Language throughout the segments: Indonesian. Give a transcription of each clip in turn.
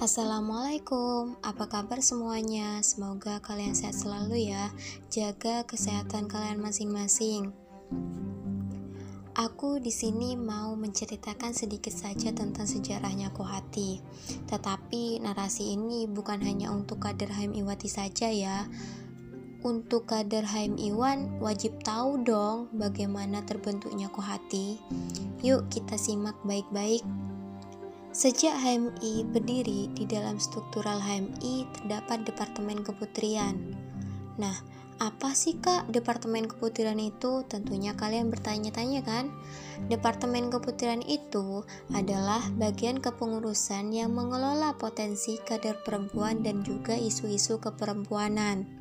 Assalamualaikum, apa kabar semuanya? Semoga kalian sehat selalu ya. Jaga kesehatan kalian masing-masing. Aku di sini mau menceritakan sedikit saja tentang sejarahnya Kohati. Tetapi narasi ini bukan hanya untuk kader Haim Iwati saja ya. Untuk kader Haim Iwan wajib tahu dong bagaimana terbentuknya Kohati. Yuk kita simak baik-baik Sejak HMI berdiri, di dalam struktural HMI terdapat Departemen Keputrian. Nah, apa sih kak Departemen Keputrian itu? Tentunya kalian bertanya-tanya kan? Departemen Keputrian itu adalah bagian kepengurusan yang mengelola potensi kader perempuan dan juga isu-isu keperempuanan.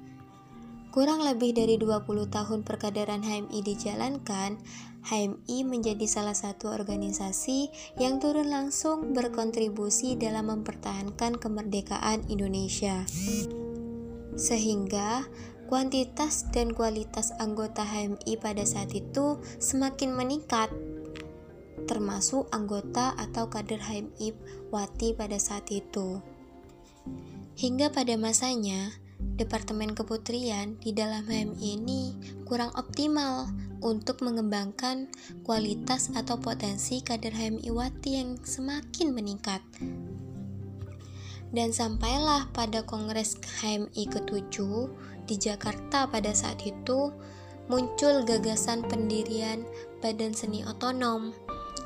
Kurang lebih dari 20 tahun perkaderan HMI dijalankan, HMI menjadi salah satu organisasi yang turun langsung berkontribusi dalam mempertahankan kemerdekaan Indonesia. Sehingga kuantitas dan kualitas anggota HMI pada saat itu semakin meningkat termasuk anggota atau kader HMI Wati pada saat itu. Hingga pada masanya, Departemen Keputrian di dalam HMI ini kurang optimal untuk mengembangkan kualitas atau potensi kader HMI Wati yang semakin meningkat. Dan sampailah pada Kongres HMI ke-7 di Jakarta pada saat itu muncul gagasan pendirian Badan Seni Otonom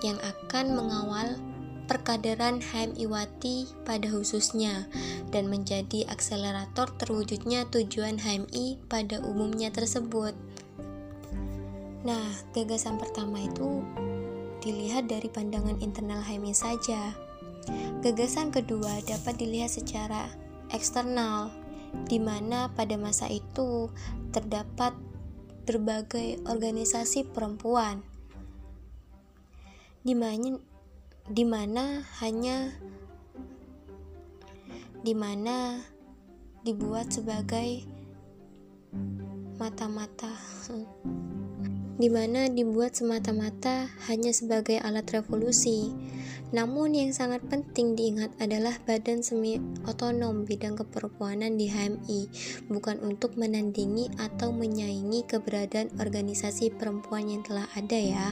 yang akan mengawal perkaderan HMI Wati pada khususnya dan menjadi akselerator terwujudnya tujuan HMI pada umumnya tersebut. Nah, gagasan pertama itu dilihat dari pandangan internal HMI saja. Gagasan kedua dapat dilihat secara eksternal, di mana pada masa itu terdapat berbagai organisasi perempuan, di di mana hanya di mana dibuat sebagai mata-mata di mana dibuat semata-mata hanya sebagai alat revolusi. Namun yang sangat penting diingat adalah badan semi otonom bidang keperempuanan di HMI, bukan untuk menandingi atau menyaingi keberadaan organisasi perempuan yang telah ada ya.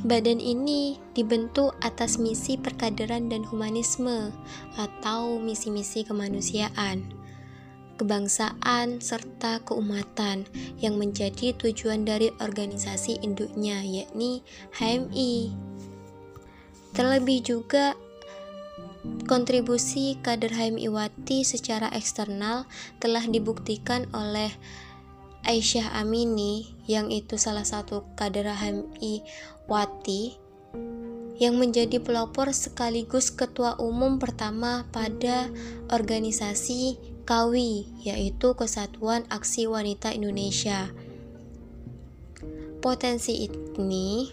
Badan ini dibentuk atas misi perkaderan dan humanisme atau misi-misi kemanusiaan, kebangsaan, serta keumatan yang menjadi tujuan dari organisasi induknya yakni HMI. Terlebih juga kontribusi kader HMI Wati secara eksternal telah dibuktikan oleh Aisyah Amini yang itu salah satu kader HMI Wati yang menjadi pelopor sekaligus ketua umum pertama pada organisasi KAWI yaitu Kesatuan Aksi Wanita Indonesia. Potensi ini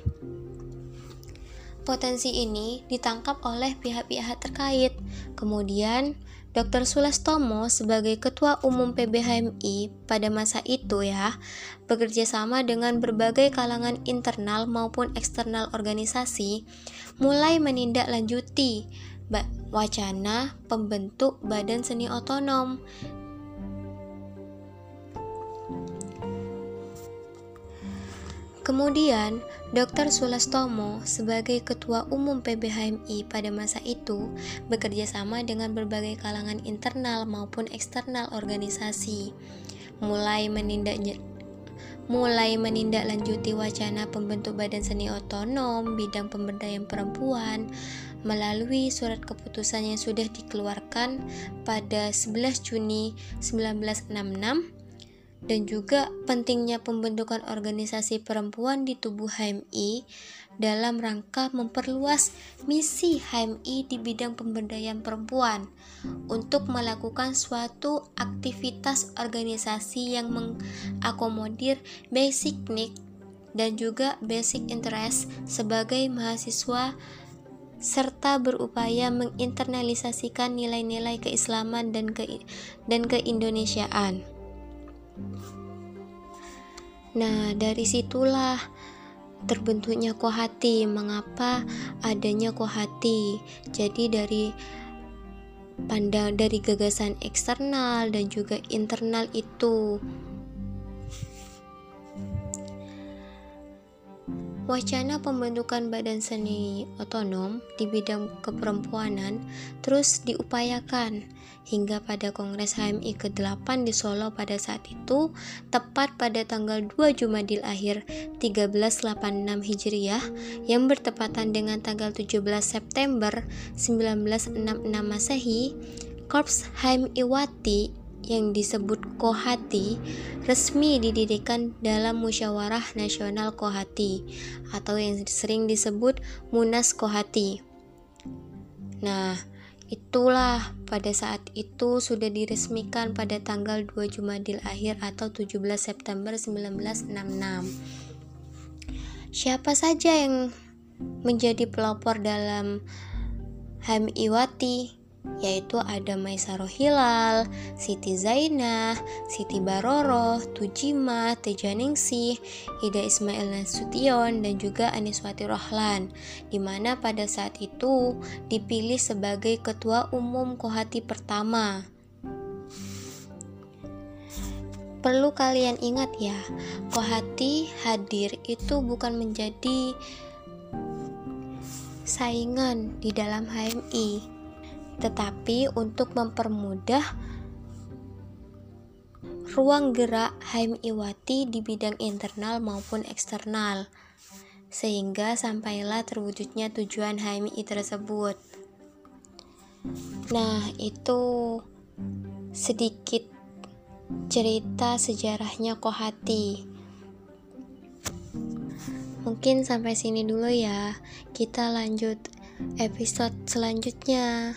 potensi ini ditangkap oleh pihak-pihak terkait. Kemudian Dr. Sulastomo sebagai Ketua Umum PBHMI pada masa itu ya, bekerja sama dengan berbagai kalangan internal maupun eksternal organisasi, mulai menindaklanjuti wacana pembentuk Badan Seni Otonom Kemudian, Dr. Sulastomo sebagai Ketua Umum PBHMI pada masa itu bekerja sama dengan berbagai kalangan internal maupun eksternal organisasi, mulai menindak mulai menindaklanjuti wacana pembentuk Badan Seni Otonom bidang pemberdayaan perempuan melalui surat keputusan yang sudah dikeluarkan pada 11 Juni 1966 dan juga pentingnya pembentukan organisasi perempuan di tubuh HMI dalam rangka memperluas misi HMI di bidang pemberdayaan perempuan untuk melakukan suatu aktivitas organisasi yang mengakomodir basic need dan juga basic interest sebagai mahasiswa serta berupaya menginternalisasikan nilai-nilai keislaman dan ke dan keindonesiaan. Nah, dari situlah terbentuknya Kohati. Mengapa adanya Kohati? Jadi dari pandang dari gagasan eksternal dan juga internal itu Wacana pembentukan badan seni otonom di bidang keperempuanan terus diupayakan hingga pada Kongres HMI ke-8 di Solo pada saat itu tepat pada tanggal 2 Jumadil akhir 1386 Hijriah yang bertepatan dengan tanggal 17 September 1966 Masehi Korps HMI Wati yang disebut Kohati resmi didirikan dalam Musyawarah Nasional Kohati atau yang sering disebut Munas Kohati. Nah, itulah pada saat itu sudah diresmikan pada tanggal 2 Jumadil akhir atau 17 September 1966. Siapa saja yang menjadi pelopor dalam Hamiwati yaitu ada Maisaro Hilal, Siti Zainah, Siti Baroro, Tujima, Tejaningsih, Ida Ismail Nasution, dan juga Aniswati Rohlan, di mana pada saat itu dipilih sebagai Ketua Umum Kohati pertama. Perlu kalian ingat ya, Kohati hadir itu bukan menjadi saingan di dalam HMI, tetapi untuk mempermudah ruang gerak HM Iwati di bidang internal maupun eksternal sehingga sampailah terwujudnya tujuan HMI tersebut. Nah, itu sedikit cerita sejarahnya Kohati. Mungkin sampai sini dulu ya. Kita lanjut episode selanjutnya.